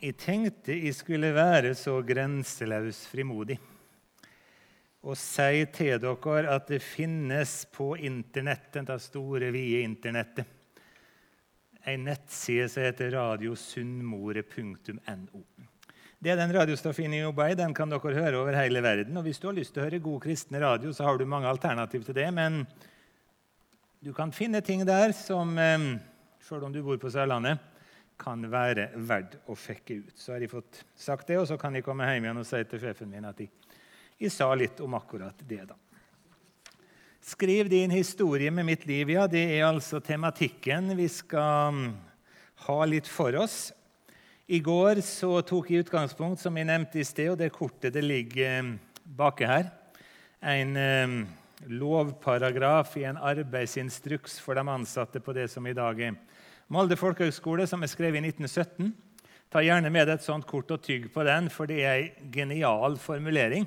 Jeg tenkte jeg skulle være så grenseløs frimodig og si til dere at det finnes på internettet, det store, vide internettet, en nettside som heter radiosunnmore.no. Det er den radiostaffien jeg jobber i. Den kan dere høre over hele verden. Og hvis du har lyst til å høre god kristen radio, så har du mange alternativ til det. Men du kan finne ting der som, eh, selv om du bor på Sørlandet, kan være verdt å fekke ut. Så har de fått sagt det, og så kan de komme hjem igjen og si til sjefen min at de, de sa litt om akkurat det. da. Skriv din historie med mitt liv. Ja, det er altså tematikken vi skal mm, ha litt for oss. I går så tok jeg utgangspunkt som jeg nevnte i sted, og det kortet det ligger mm, baki her. En eh, lovparagraf i en arbeidsinstruks for de ansatte på det som i dag er Molde folkehøgskole, som er skrevet i 1917. Ta gjerne med deg et sånt kort og tygg på den, for det er ei genial formulering.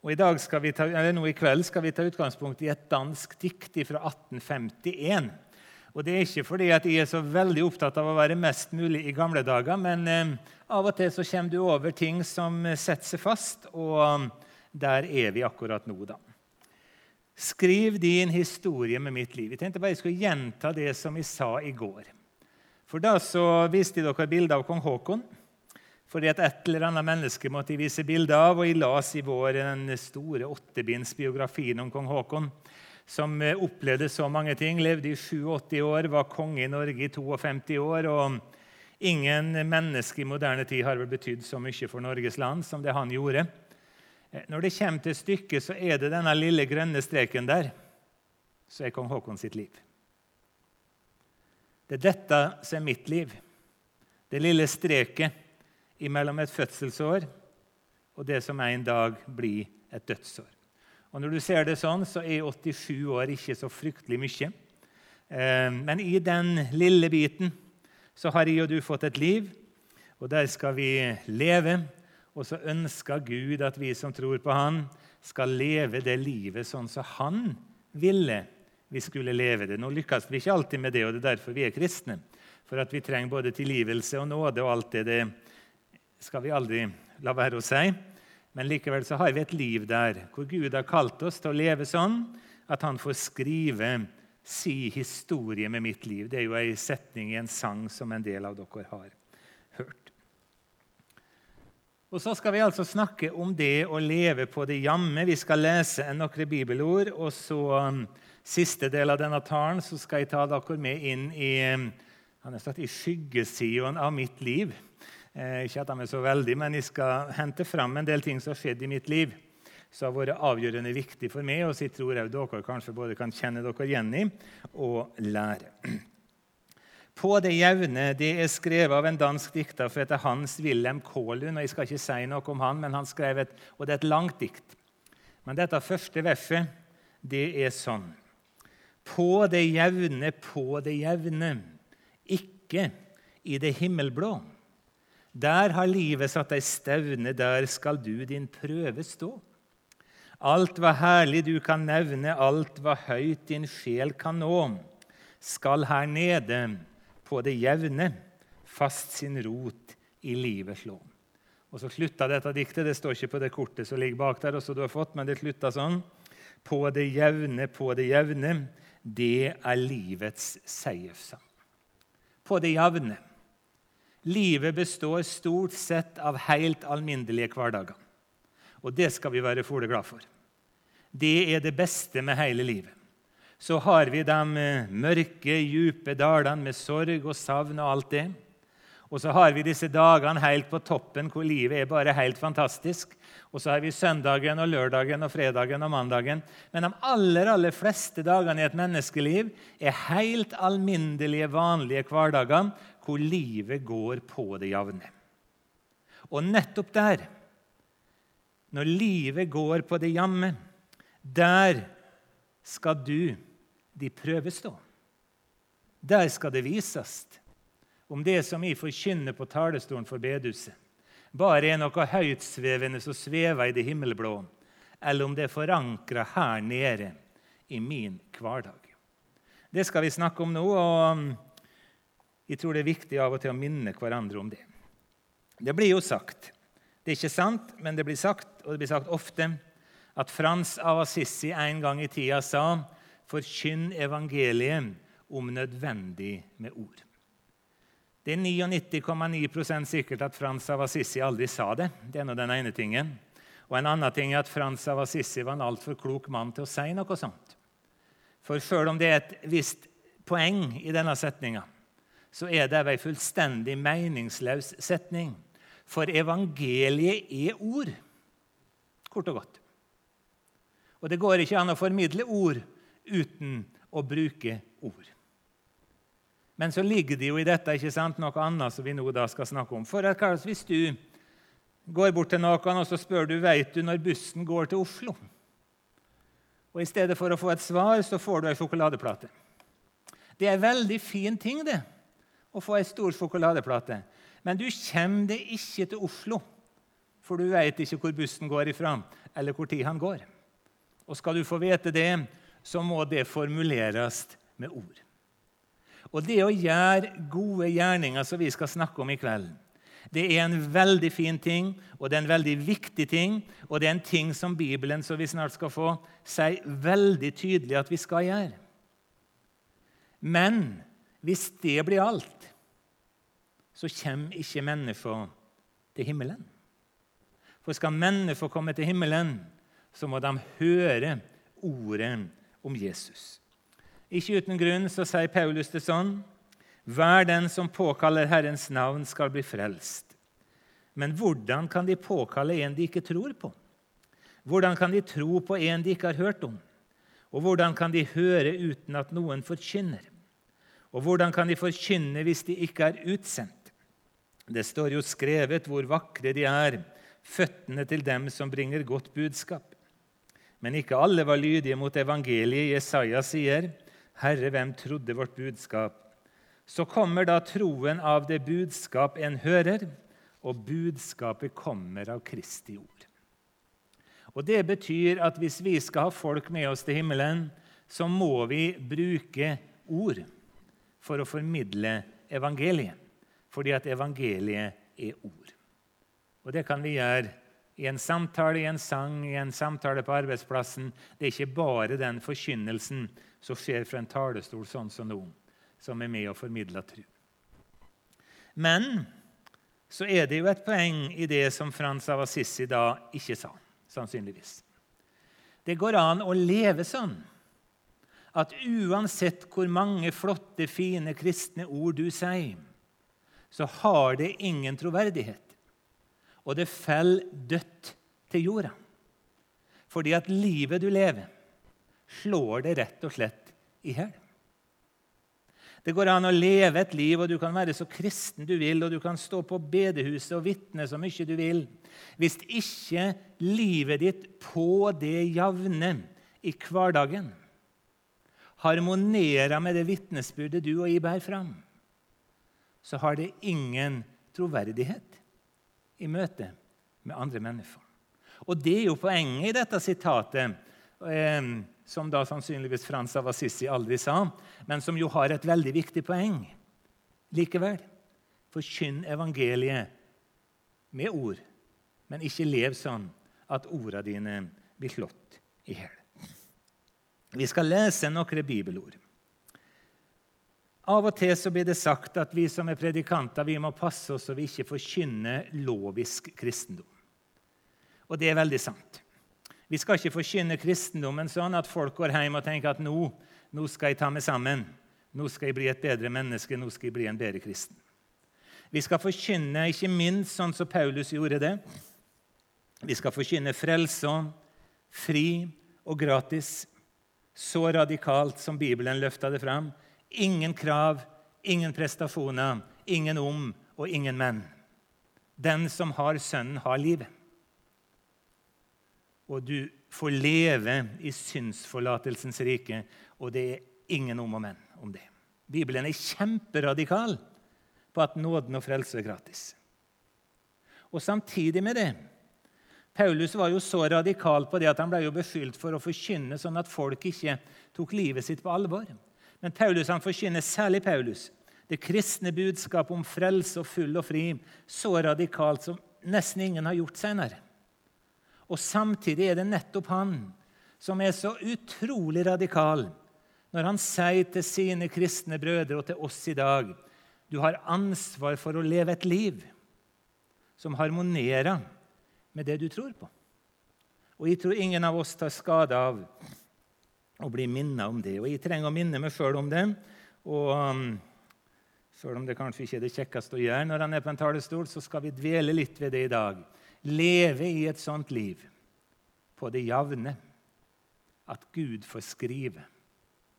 Og i, ta, nå I kveld skal vi ta utgangspunkt i et dansk dikt fra 1851. Og Det er ikke fordi at jeg er så veldig opptatt av å være mest mulig i gamle dager, men eh, av og til så kommer du over ting som setter seg fast, og um, der er vi akkurat nå. da. Skriv din historie med mitt liv. Jeg tenkte bare jeg skulle gjenta det som jeg sa i går. For Da så viste jeg dere bilde av kong Haakon. Fordi at et eller annet menneske måtte jeg vise bilde av. Og jeg las i vår den store åttebindsbiografien om kong Haakon, som eh, opplevde så mange ting. Levde i 87 år, var konge i Norge i 52 år. og Ingen menneske i moderne tid har vel betydd så mye for Norges land som det han gjorde. Eh, når det kommer til stykket, så er det denne lille grønne streken der som er kong Haakon sitt liv. Det er dette som er mitt liv. Det lille streket mellom et fødselsår og det som en dag blir et dødsår. Og Når du ser det sånn, så er 87 år ikke så fryktelig mye. Eh, men i den lille biten så har jeg og du fått et liv, og der skal vi leve og så ønsker Gud at vi som tror på Han, skal leve det livet sånn som Han ville vi skulle leve det. Nå lykkes vi ikke alltid med det, og det er derfor vi er kristne. For at vi trenger både tilgivelse og nåde og alt det. Det skal vi aldri la være å si. Men likevel så har vi et liv der hvor Gud har kalt oss til å leve sånn at han får skrive si historie med mitt liv. Det er jo ei setning i en sang som en del av dere har. Og Så skal vi altså snakke om det å leve på det jamme. Vi skal lese noen bibelord. Og så um, siste del av denne talen så skal jeg ta dere med inn i, um, i skyggesiden av mitt liv. Eh, ikke at de er så veldig, men jeg skal hente fram en del ting som har skjedd i mitt liv. Som har vært avgjørende viktig for meg, og så jeg tror dere kanskje både kan kjenne dere igjen i og lære. På det jevne det er skrevet av en dansk dikter som heter Hans Wilhelm og Jeg skal ikke si noe om han, men han skrev et, og det er et langt dikt. Men dette første verset, det er sånn På det jevne, på det jevne, ikke i det himmelblå. Der har livet satt ei stevne, der skal du din prøve stå. Alt hva herlig du kan nevne, alt hva høyt din sjel kan nå, skal her nede på det jevne fast sin rot i livet slå. Og så slutta dette diktet. Det står ikke på det kortet som ligger bak der, også du har fått, men det slutta sånn. På det jevne, på det jevne, det er livets seiersang. På det jevne. Livet består stort sett av helt alminnelige hverdager. Og det skal vi være fole glad for. Det er det beste med hele livet så har vi de eh, mørke, dype dalene med sorg og savn og alt det. Og så har vi disse dagene helt på toppen hvor livet er bare helt fantastisk. Og så har vi søndagen og lørdagen og fredagen og mandagen. Men de aller, aller fleste dagene i et menneskeliv er helt alminnelige, vanlige hverdager hvor livet går på det jevne. Og nettopp der, når livet går på det jamme, der skal du de prøvestå. Der skal det vises om det som vi forkynner på talerstolen for bedehuset, bare er noe høytsvevende som svever i det himmelblå, eller om det er forankra her nede i min hverdag. Det skal vi snakke om nå, og jeg tror det er viktig av og til å minne hverandre om det. Det blir jo sagt, det er ikke sant, men det blir sagt, og det blir sagt ofte, at Frans av Assisi en gang i tida sa 'Forkynn evangeliet om nødvendig med ord'. Det er 99,9% sikkert at Frans av Assisi aldri sa det. Det er nå den ene tingen. Og En annen ting er at Frans av Assisi var en altfor klok mann til å si noe sånt. For selv om det er et visst poeng i denne setninga, så er det ei fullstendig meningsløs setning. For evangeliet er ord, kort og godt. Og det går ikke an å formidle ord uten å bruke ord. Men så ligger det jo i dette ikke sant, noe annet som vi nå da skal snakke om. For at, Hvis du går bort til noen og så spør du, vet du når bussen går til Oslo, og i stedet for å få et svar, så får du ei sjokoladeplate. Det er en veldig fin ting det, å få ei stor sjokoladeplate. Men du kommer deg ikke til Oslo, for du vet ikke hvor bussen går ifra, eller hvor tid han går. Og skal du få vite det, så må det formuleres med ord. Og det å gjøre gode gjerninger, som vi skal snakke om i kveld, det er en veldig fin ting, og det er en veldig viktig ting, og det er en ting som Bibelen som vi snart skal få, sier veldig tydelig at vi skal gjøre. Men hvis det blir alt, så kommer ikke mennesker til himmelen. For skal mennesker komme til himmelen, så må de høre ordet om Jesus. Ikke uten grunn så sier Paulus det sånn Hver den som påkaller Herrens navn, skal bli frelst. Men hvordan kan de påkalle en de ikke tror på? Hvordan kan de tro på en de ikke har hørt om? Og hvordan kan de høre uten at noen forkynner? Og hvordan kan de forkynne hvis de ikke er utsendt? Det står jo skrevet hvor vakre de er, føttene til dem som bringer godt budskap. Men ikke alle var lydige mot evangeliet. Jesaja sier, 'Herre, hvem trodde vårt budskap?' Så kommer da troen av det budskap en hører, og budskapet kommer av Kristi ord. Og Det betyr at hvis vi skal ha folk med oss til himmelen, så må vi bruke ord for å formidle evangeliet. Fordi at evangeliet er ord. Og det kan vi gjøre i en samtale, i en sang, i en samtale på arbeidsplassen. Det er ikke bare den forkynnelsen som skjer fra en talerstol sånn som nå, som er med å formidle tro. Men så er det jo et poeng i det som Frans av Assisi da ikke sa, sannsynligvis. Det går an å leve sånn at uansett hvor mange flotte, fine kristne ord du sier, så har det ingen troverdighet og det faller dødt til jorda. Fordi at livet du lever, slår det rett og slett i hjel. Det går an å leve et liv, og du kan være så kristen du vil, og du kan stå på bedehuset og vitne så mye du vil. Hvis ikke livet ditt på det jevne i hverdagen harmonerer med det vitnesbyrdet du og jeg bærer fram, så har det ingen troverdighet i møte med andre mennesker. Og Det er jo poenget i dette sitatet, eh, som da sannsynligvis Frans av Assisi aldri sa, men som jo har et veldig viktig poeng likevel. Forkynn evangeliet med ord, men ikke lev sånn at ordene dine blir slått i hjel. Vi skal lese noen bibelord. Av og til så blir det sagt at vi som er predikanter, vi må passe oss så vi ikke forkynner lovisk kristendom. Og det er veldig sant. Vi skal ikke forkynne kristendommen sånn at folk går hjem og tenker at nå, nå skal jeg ta meg sammen. Nå skal jeg bli et bedre menneske, nå skal jeg bli en bedre kristen. Vi skal forkynne ikke minst sånn som Paulus gjorde det. Vi skal forkynne frelse, fri og gratis. Så radikalt som Bibelen løfta det fram. Ingen krav, ingen prestasjoner, ingen om og ingen men. Den som har Sønnen, har livet. Og du får leve i synsforlatelsens rike, og det er ingen om og men om det. Bibelen er kjemperadikal på at nåden og frelse er gratis. Og samtidig med det Paulus var jo så radikal på det at han ble jo beskyldt for å forkynne sånn at folk ikke tok livet sitt på alvor. Men Paulus han forkynner, særlig Paulus Det kristne budskapet om frelse og full og fri så radikalt som nesten ingen har gjort senere. Og samtidig er det nettopp han som er så utrolig radikal når han sier til sine kristne brødre og til oss i dag du har ansvar for å leve et liv som harmonerer med det du tror på. Og jeg tror ingen av oss tar skade av å bli minnet om det. Og jeg trenger å minne meg sjøl om det. Og um, selv om det kanskje ikke er det kjekkeste å gjøre når han er på en talerstol, så skal vi dvele litt ved det i dag. Leve i et sånt liv på det jevne at Gud får skrive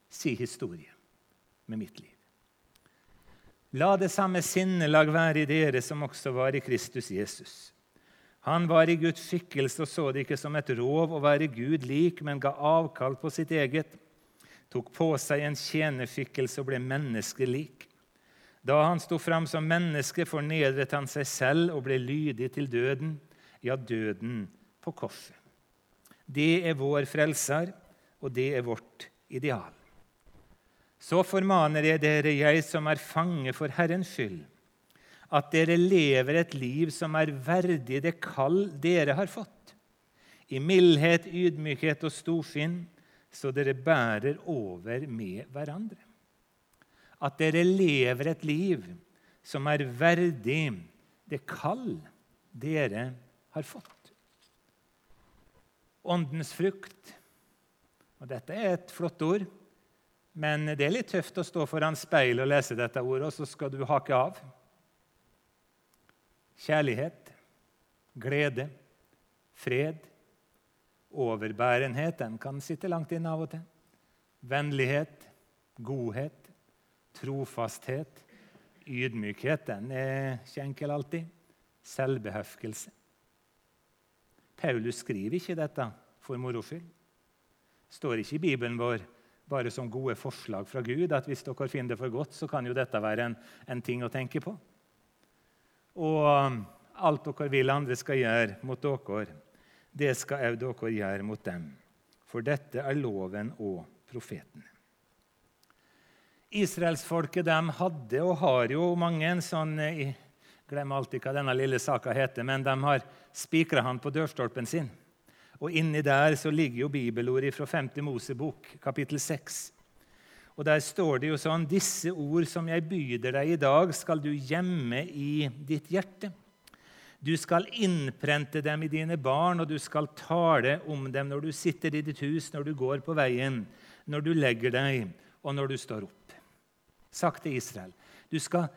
sin historie med mitt liv. La det samme sinnelag være i dere som også var i Kristus Jesus. Han var i Guds skikkelse og så det ikke som et rov å være Gud lik, men ga avkall på sitt eget, tok på seg en tjenerskikkelse og ble menneskelik. Da han sto fram som menneske, fornedret han seg selv og ble lydig til døden, ja, døden på korset. Det er vår frelser, og det er vårt ideal. Så formaner jeg dere, jeg som er fange for Herrens skyld, at dere lever et liv som er verdig det kall dere har fått, i mildhet, ydmykhet og storsinn, så dere bærer over med hverandre. At dere lever et liv som er verdig det kall dere har fått. Åndens frukt. Og dette er et flott ord. Men det er litt tøft å stå foran speil og lese dette ordet, og så skal du hake av. Kjærlighet, glede, fred, overbærenhet den kan sitte langt inne av og til. Vennlighet, godhet, trofasthet, ydmykhet den er ikke enkel alltid. Selvbehefkelse. Paulus skriver ikke dette for moro skyld. står ikke i Bibelen vår bare som gode forslag fra Gud. At hvis dere finner det for godt, så kan jo dette være en, en ting å tenke på. Og um, alt dere vil andre skal gjøre mot dere, det skal òg dere gjøre mot dem. For dette er loven og profetene. Israelsfolket de hadde og har jo mange en sånn Jeg eh, glemmer alltid hva denne lille saka heter, men de har spikra han på dørstolpen sin. Og Inni der så ligger jo bibelordet fra 5. Mosebok, kapittel 6. Og Der står det jo sånn Disse ord som jeg byder deg i dag, skal du gjemme i ditt hjerte. Du skal innprente dem i dine barn, og du skal tale om dem når du sitter i ditt hus, når du går på veien, når du legger deg, og når du står opp. Sagt til Israel. Du skal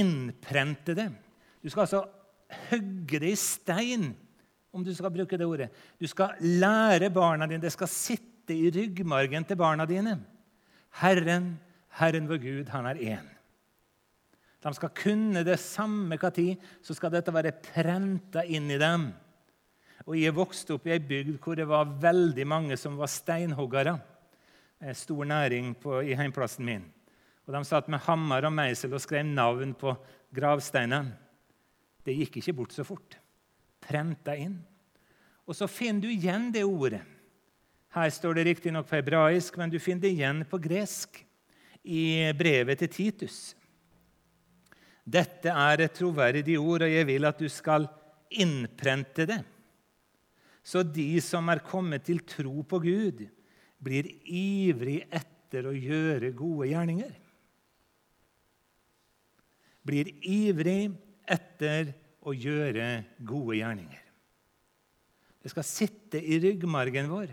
innprente dem. Du skal altså hogge det i stein om du skal bruke det ordet. Du skal lære barna dine. Det skal sitte i ryggmargen til barna dine. Herren, Herren vår Gud, han er én. De skal kunne det samme hva tid, så skal dette være prenta inn i dem. Og Jeg vokste opp i ei bygd hvor det var veldig mange som var steinhoggere. Stor næring på, i heimplassen min. Og De satt med hammer og meisel og skrev navn på gravsteinene. Det gikk ikke bort så fort prenta inn. Og så finner du igjen det ordet. Her står det riktignok på hebraisk, men du finner det igjen på gresk i brevet til Titus. Dette er et troverdig ord, og jeg vil at du skal innprente det. Så de som er kommet til tro på Gud, blir ivrig etter å gjøre gode gjerninger. Blir ivrig etter å gjøre gode gjerninger. Det skal sitte i ryggmargen vår.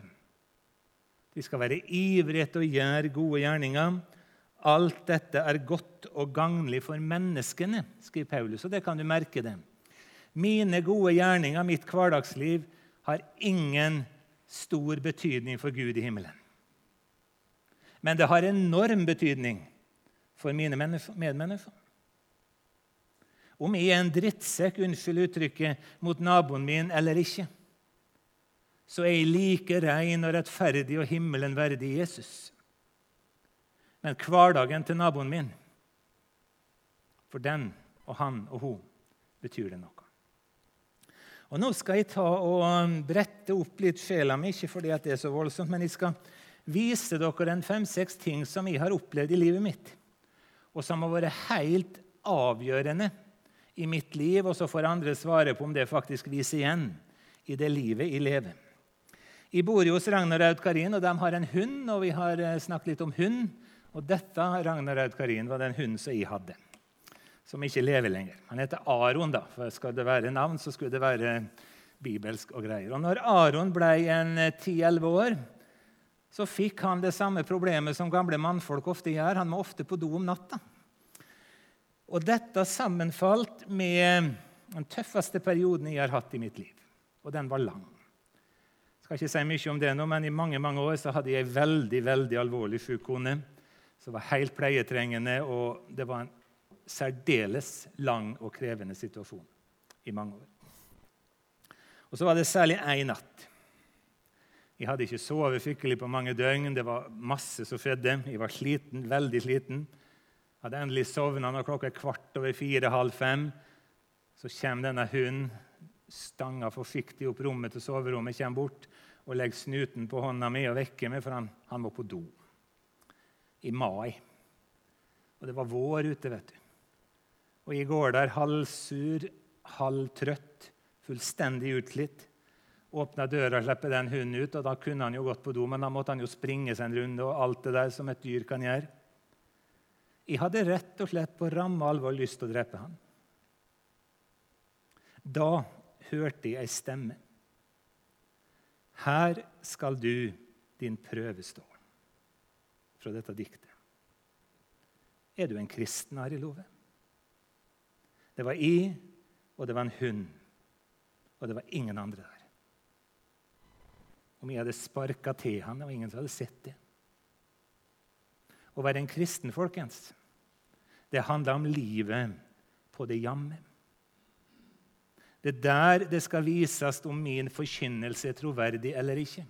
Vi skal være ivrige etter å gjøre gode gjerninger. Alt dette er godt og gagnlig for menneskene, skriver Paulus. og det kan du merke det. Mine gode gjerninger, mitt hverdagsliv, har ingen stor betydning for Gud i himmelen. Men det har enorm betydning for mine medmennesker. Om jeg er en drittsekk, unnskyld uttrykket, mot naboen min eller ikke, så er jeg like rein og rettferdig og himmelen verdig Jesus. Men hverdagen til naboen min, for den og han og hun, betyr det noe. Og Nå skal jeg ta og brette opp litt sjela mi, ikke fordi det er så voldsomt, men jeg skal vise dere en fem-seks ting som jeg har opplevd i livet mitt. og som har vært helt avgjørende i mitt liv, og så får andre svare på om det faktisk viser igjen i det livet jeg lever. Jeg bor jo hos Ragnar Karin, og de har en hund. og Vi har eh, snakket litt om hund. Og dette Ragnaraud Karin, var den hunden som jeg hadde, som ikke lever lenger. Han heter Aron. da, for Skal det være navn, så skulle det være bibelsk og greier. Og når Aron ble en 10-11 eh, år, så fikk han det samme problemet som gamle mannfolk ofte gjør. Han må ofte på do om natta. Og dette sammenfalt med den tøffeste perioden jeg har hatt i mitt liv. Og den var lang. Skal ikke si mye om det nå, men I mange mange år så hadde jeg ei veldig veldig alvorlig sjuk kone som var helt pleietrengende, og det var en særdeles lang og krevende situasjon i mange år. Og så var det særlig én natt. Jeg hadde ikke sovet skikkelig på mange døgn. Det var masse som skjedde. Jeg var sliten, veldig sliten. Hadde endelig sovna når klokka er kvart over fire-halv fem. Så kommer denne hunden, stanga forsiktig opp rommet til soverommet, kommer bort og legger snuten på hånda mi og vekker meg, for han, han må på do. I mai. Og det var vår ute, vet du. Og jeg går der halvsur, halvtrøtt, fullstendig utslitt. Åpna døra og slipper den hunden ut, og da kunne han jo gått på do, men da måtte han jo springe seg en runde og alt det der som et dyr kan gjøre. Jeg hadde rett og slett på ramme alvor lyst til å drepe ham. Da hørte jeg ei stemme. Her skal du din prøve stå. Fra dette diktet. Er du en kristen, Ari Love? Det var jeg, og det var en hund. Og det var ingen andre der. Om jeg hadde sparka til han, det var ingen som hadde sett det. Å være en kristen, folkens, det handler om livet på det jamme. Det er der det skal vises om min forkynnelse er troverdig eller ikke.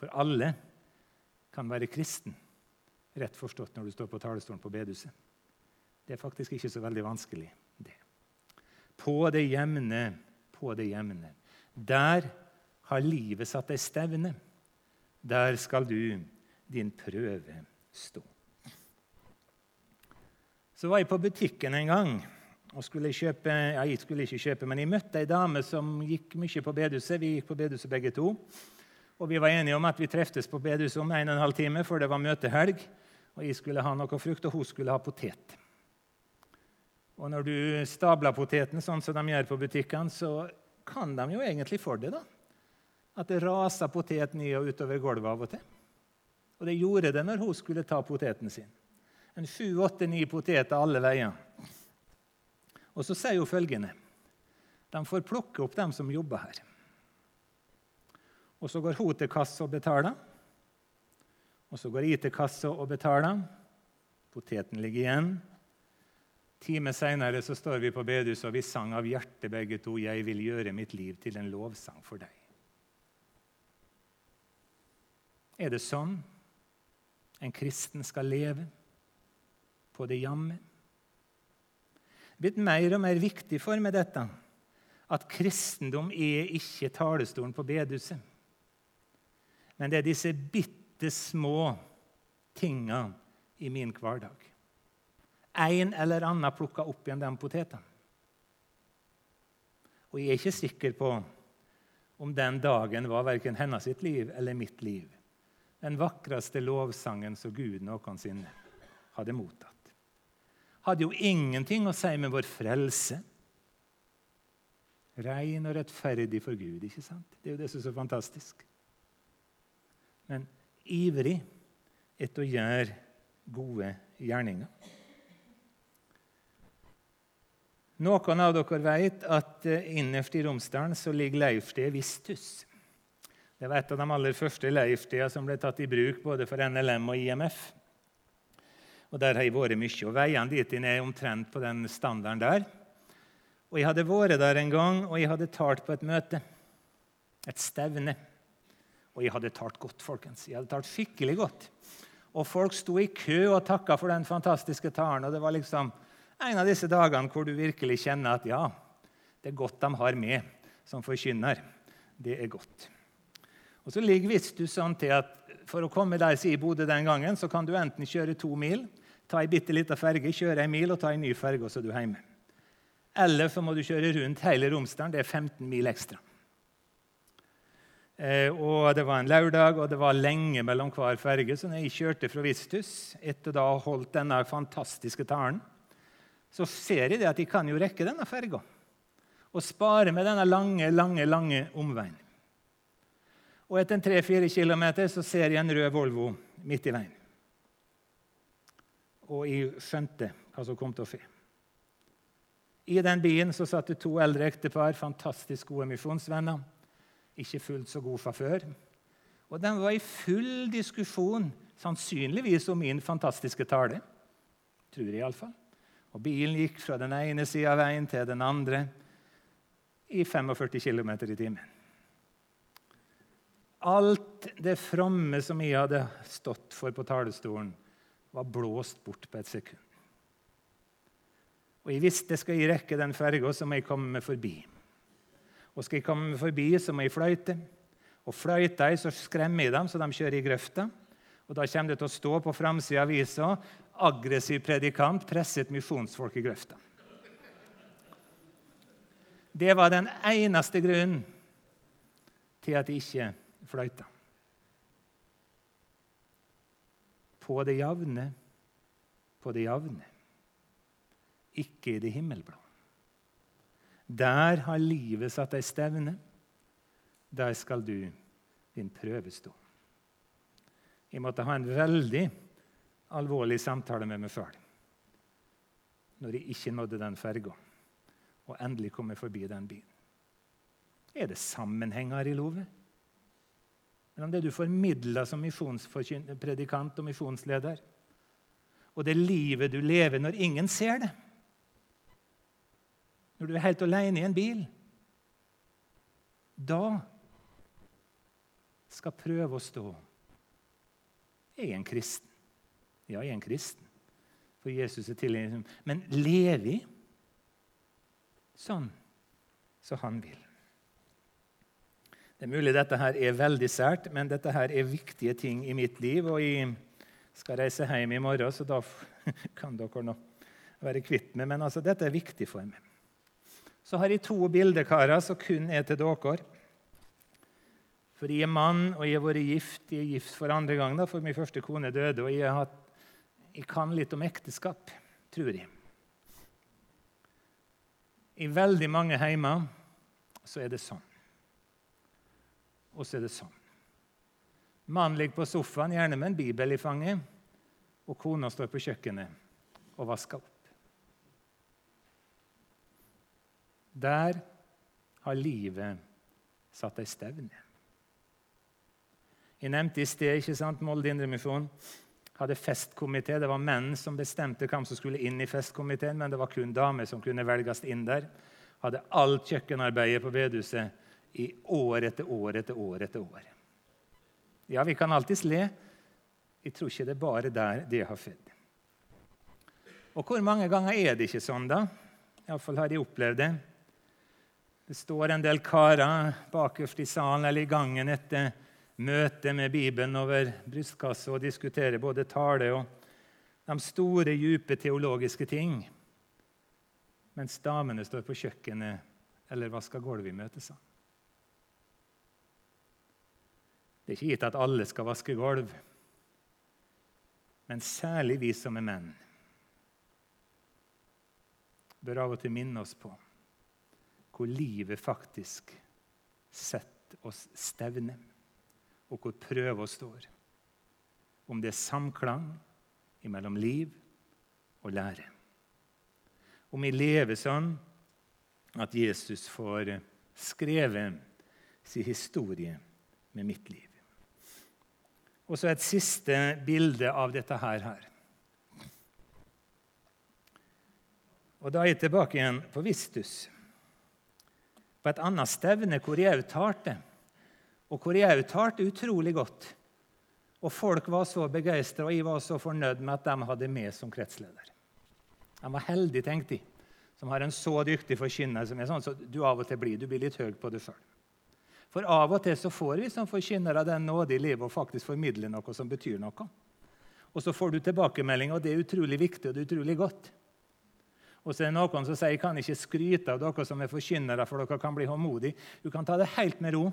For alle kan være kristen, rett forstått når du står på talerstolen på bedehuset. Det er faktisk ikke så veldig vanskelig, det. På det jevne, på det jevne. Der har livet satt deg stevne. Der skal du, din prøve, stå. Så var jeg på butikken en gang og skulle kjøpe ja, jeg skulle ikke kjøpe, men jeg møtte ei dame som gikk mye på bedehuset. Vi gikk på bedehuset begge to. Og vi var enige om at vi treftes på bedehuset om en og en halv time, for det var møtehelg. Og jeg skulle ha noe frukt, og hun skulle ha potet. Og når du stabler poteten sånn som de gjør på butikkene, så kan de jo egentlig for det. da. At det raser potet ned og utover gulvet av og til. Og det gjorde det når hun skulle ta poteten sin en sju, åtte, ni poteter alle veier. Og så sier hun følgende De får plukke opp dem som jobber her. Og så går hun til kassa og betaler. Og så går jeg til kassa og betaler. Poteten ligger igjen. Time seinere står vi på bedehuset, og vi sang av hjertet begge to 'Jeg vil gjøre mitt liv til en lovsang for deg'. Er det sånn en kristen skal leve? på det jamme. Blitt mer og mer viktig for meg dette, at kristendom er ikke talestolen på bedehuset. Men det er disse bitte små tinga i min hverdag. En eller annen plukker opp igjen den poteten. Og jeg er ikke sikker på om den dagen var verken hennes sitt liv eller mitt liv. Den vakreste lovsangen som Gud noensinne hadde mottatt hadde jo ingenting å si med vår frelse. Rein og rettferdig for Gud. ikke sant? Det er jo det som er så fantastisk. Men ivrig etter å gjøre gode gjerninger. Noen av dere vet at eh, innerst i Romsdalen så ligger leirstedet Vistus. Det var et av de aller første leirstedene som ble tatt i bruk både for NLM og IMF. Og Der har jeg vært mye. og Veiene dit inn er omtrent på den standarden der. Og Jeg hadde vært der en gang, og jeg hadde talt på et møte. Et stevne. Og jeg hadde talt godt, folkens. Jeg hadde talt skikkelig godt. Og folk sto i kø og takka for den fantastiske talen. Og det var liksom en av disse dagene hvor du virkelig kjenner at ja, det er godt de har med som forkynner. Det er godt. Og så ligger visst du sånn til at For å komme der i Bodø den gangen så kan du enten kjøre to mil ta ei bitte lita ferge, kjøre ei mil og ta ei ny ferge, og så er du hjemme. Eller så må du kjøre rundt hele Romsdalen. Det er 15 mil ekstra. Eh, og Det var en lørdag, og det var lenge mellom hver ferge. Så når jeg kjørte fra Vistus, etter da holdt denne fantastiske talen, så ser jeg det at jeg kan jo rekke denne ferga og spare med denne lange, lange, lange omveien. Og etter tre-fire kilometer så ser jeg en rød Volvo midt i veien. Og jeg skjønte hva som kom til å skje. I den bilen så satt det to eldre ektepar, fantastisk gode misjonsvenner. Ikke fullt så god før. Og de var i full diskusjon, sannsynligvis om min fantastiske tale. Tror jeg iallfall. Og bilen gikk fra den ene sida av veien til den andre i 45 km i timen. Alt det fromme som jeg hadde stått for på talerstolen, var blåst bort på et sekund. Og jeg visste skal jeg rekke den ferga, så må jeg komme forbi. Og skal jeg komme forbi, så må jeg fløyte. Og fløyter jeg, så skremmer jeg dem, så de kjører i grøfta. Og da kommer det til å stå på framsida av avisa 'Aggressiv predikant presset misjonsfolk i grøfta'. Det var den eneste grunnen til at jeg ikke fløyta. På det jevne, på det jevne. Ikke i det himmelblå. Der har livet satt deg stevne. Der skal du din prøve stå. Jeg måtte ha en veldig alvorlig samtale med meg sjøl når jeg ikke nådde den ferga og endelig komme forbi den bilen. Er det sammenhenger i lovet? Mellom det du formidler som misjonspredikant og misjonsleder, og det livet du lever når ingen ser det? Når du er helt alene i en bil? Da skal prøve å stå. Jeg er en kristen. Ja, jeg er en kristen, for Jesus er tilgjengelig. Men lever vi sånn som han vil? Det er mulig dette her er veldig sært, men dette her er viktige ting i mitt liv. Og jeg skal reise hjem i morgen, så da kan dere nå være kvitt meg. Men altså, dette er viktig for meg. Så har jeg to bildekarer som kun er til dere. For jeg er mann, og jeg har vært gift. Jeg er gift for andre gang, da, for min første kone døde. Og jeg, har, jeg kan litt om ekteskap, tror jeg. I veldig mange heimer så er det sånn og så er det sånn. Mannen ligger på sofaen, gjerne med en bibel i fanget, og kona står på kjøkkenet og vasker opp. Der har livet satt ei stevne. Jeg nevnte i sted ikke sant, Molde Indremisjon hadde festkomité. Det var menn som bestemte hvem som skulle inn i festkomiteen, men det var kun damer som kunne velges inn der. Hadde alt kjøkkenarbeidet på bedehuset i år etter år etter år etter år. Ja, vi kan alltids le. Jeg tror ikke det er bare der det har født. Og hvor mange ganger er det ikke sånn, da? Iallfall har jeg opplevd det. Det står en del karer bakerst i salen eller i gangen etter møte med Bibelen over brystkassa og diskuterer både tale og de store, dype teologiske ting. Mens damene står på kjøkkenet eller vasker gulvet i møtesalen. Det er ikke gitt at alle skal vaske gulv, men særlig vi som er menn, bør av og til minne oss på hvor livet faktisk setter oss stevne, og hvor prøva står. Om det er samklang mellom liv og lære. Om vi lever sånn at Jesus får skrevet sin historie med mitt liv. Og så et siste bilde av dette her. Og Da er jeg tilbake igjen på Vistus, på et annet stevne hvor jeg òg talte. Og hvor jeg òg talte utrolig godt. Og folk var så begeistra, og jeg var så fornøyd med at de hadde meg som kretsleder. De var heldige, tenkte jeg, som har en så dyktig forkynner som er sånn så du av og til blir. Du blir litt høy på det sjøl. For av og til så får vi som forkynnere den nåde i livet å faktisk formidle noe som betyr noe. Og så får du tilbakemelding, og det er utrolig viktig og det er utrolig godt. Og så er det noen som sier jeg kan ikke skryte av dere som er forkynnere, for dere kan bli håndmodige. Du kan ta det helt med ro.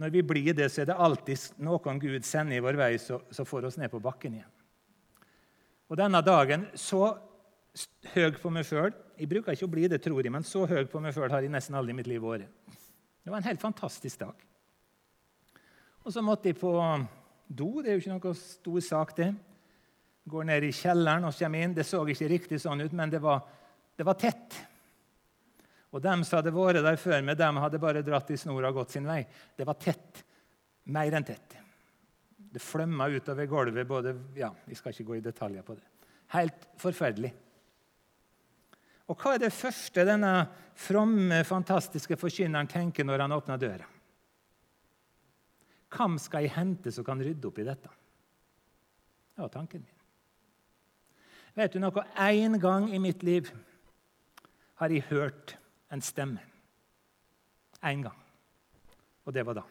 Når vi blir det, så er det alltid noen Gud sender i vår vei, så, så får oss ned på bakken igjen. Og denne dagen, så høy på meg sjøl Jeg bruker ikke å bli det, tror jeg, men så høy på meg sjøl har jeg nesten aldri i mitt liv vært. Det var en helt fantastisk dag. Og så måtte jeg på do. Det er jo ikke noe stor sak, det. Går ned i kjelleren og kommer inn. Det så ikke riktig sånn ut, men det var, det var tett. Og dem som hadde vært der før med dem hadde bare dratt i snora og gått sin vei. Det var tett. Mer enn tett. Det flømma utover gulvet. både, ja, Vi skal ikke gå i detaljer på det. Helt forferdelig. Og hva er det første denne fromme, fantastiske forkynneren tenker når han åpner døra? Hvem skal jeg hente som kan rydde opp i dette? Det var tanken min. Vet du noe? Én gang i mitt liv har jeg hørt en stemme. Én gang. Og det var da.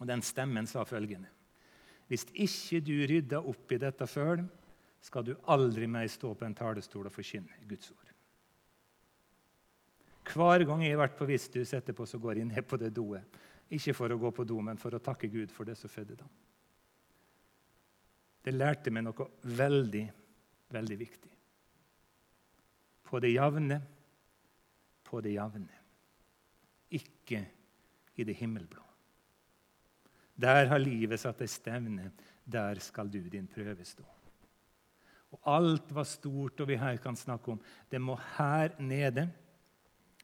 Og den stemmen sa følgende.: Hvis ikke du rydder opp i dette sjøl, skal du aldri mer stå på en talerstol og forkynne Guds ord. Hver gang jeg har vært på Visthus etterpå, så går jeg ned på det doet. Ikke for å gå på do, men for å takke Gud for det som fødte dem. Det lærte meg noe veldig, veldig viktig. På det jevne, på det jevne. Ikke i det himmelblå. Der har livet satt ei stevne. Der skal du din prøve stå. Og alt var stort, og vi her kan snakke om Det må her nede,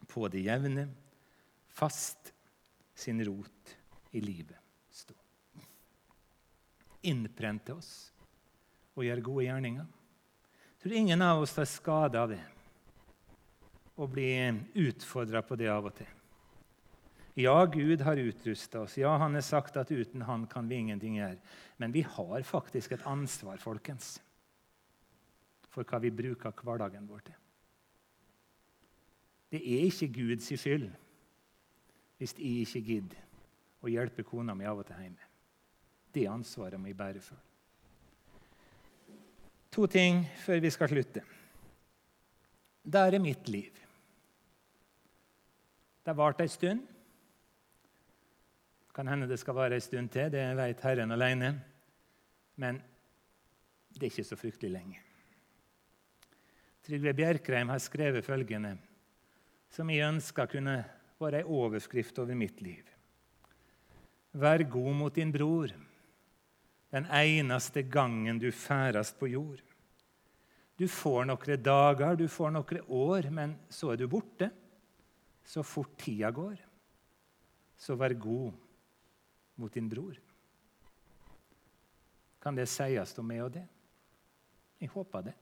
på det jevne, fast sin rot i livet stå. Innprente oss og gjøre gode gjerninger. Jeg tror ingen av oss tar skade av det og blir utfordra på det av og til. Ja, Gud har utrusta oss. Ja, Han har sagt at uten Han kan vi ingenting gjøre. Men vi har faktisk et ansvar, folkens for hva vi bruker hverdagen vår til. Det er ikke Guds skyld hvis jeg ikke gidder å hjelpe kona mi av og til hjemme. Det ansvaret må jeg bære for. To ting før vi skal slutte. Der er mitt liv. Det har vart ei stund. Kan hende det skal vare ei stund til, det vet Herren alene. Men det er ikke så fryktelig lenge. Trygve Bjerkreim har skrevet følgende, som jeg ønska kunne være ei overskrift over mitt liv. Vær god mot din bror den eneste gangen du færast på jord. Du får noen dager, du får noen år, men så er du borte. Så fort tida går. Så vær god mot din bror. Kan det sies om meg og det? Jeg håper det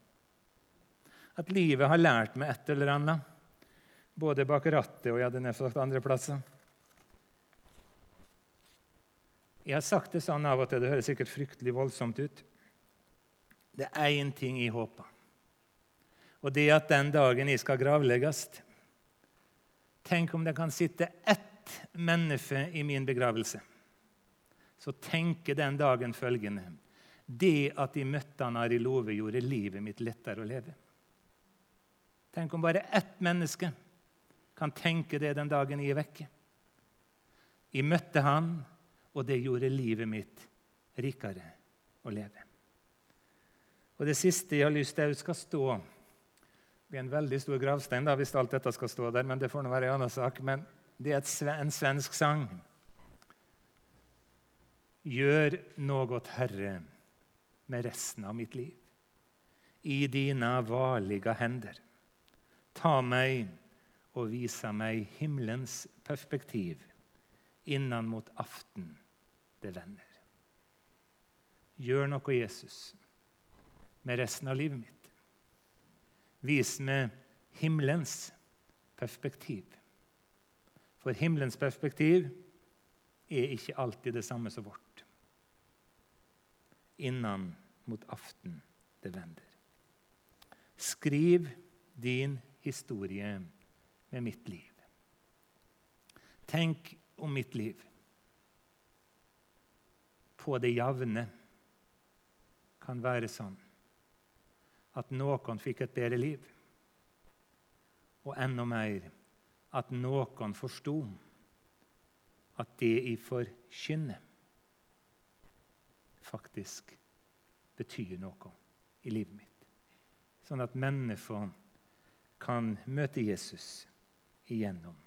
at livet har lært meg et eller annet. Både bak rattet og jeg hadde nedflagt andre plasser. Jeg har sagt det sånn av og til, det høres sikkert fryktelig voldsomt ut. Det er én ting jeg håper, og det er at den dagen jeg skal gravlegges Tenk om det kan sitte ett menneske i min begravelse. Så tenker den dagen følgende Det at jeg møtte han Ari Love, gjorde livet mitt lettere å leve. Tenk om bare ett menneske kan tenke det den dagen jeg er vekke. Jeg møtte han, og det gjorde livet mitt rikere å leve. Og Det siste jeg har lyst til skal stå blir en veldig stor gravstein da, hvis alt dette skal stå der, men det får nå være en annen sak. Men det er en svensk sang. Gjør noe, Herre, med resten av mitt liv. I dina varlige hender. Ta meg og vise meg himmelens perspektiv innan mot aften det vender. Gjør noe, Jesus, med resten av livet mitt. Vis meg himmelens perspektiv. For himmelens perspektiv er ikke alltid det samme som vårt. Innan mot aften det vender. Skriv din historie med mitt liv. Tenk om mitt liv på det jevne, kan være sånn at noen fikk et bedre liv. Og enda mer at noen forsto at det jeg forkynne faktisk betyr noe i livet mitt. Sånn at mennesker kan møte Jesus igjennom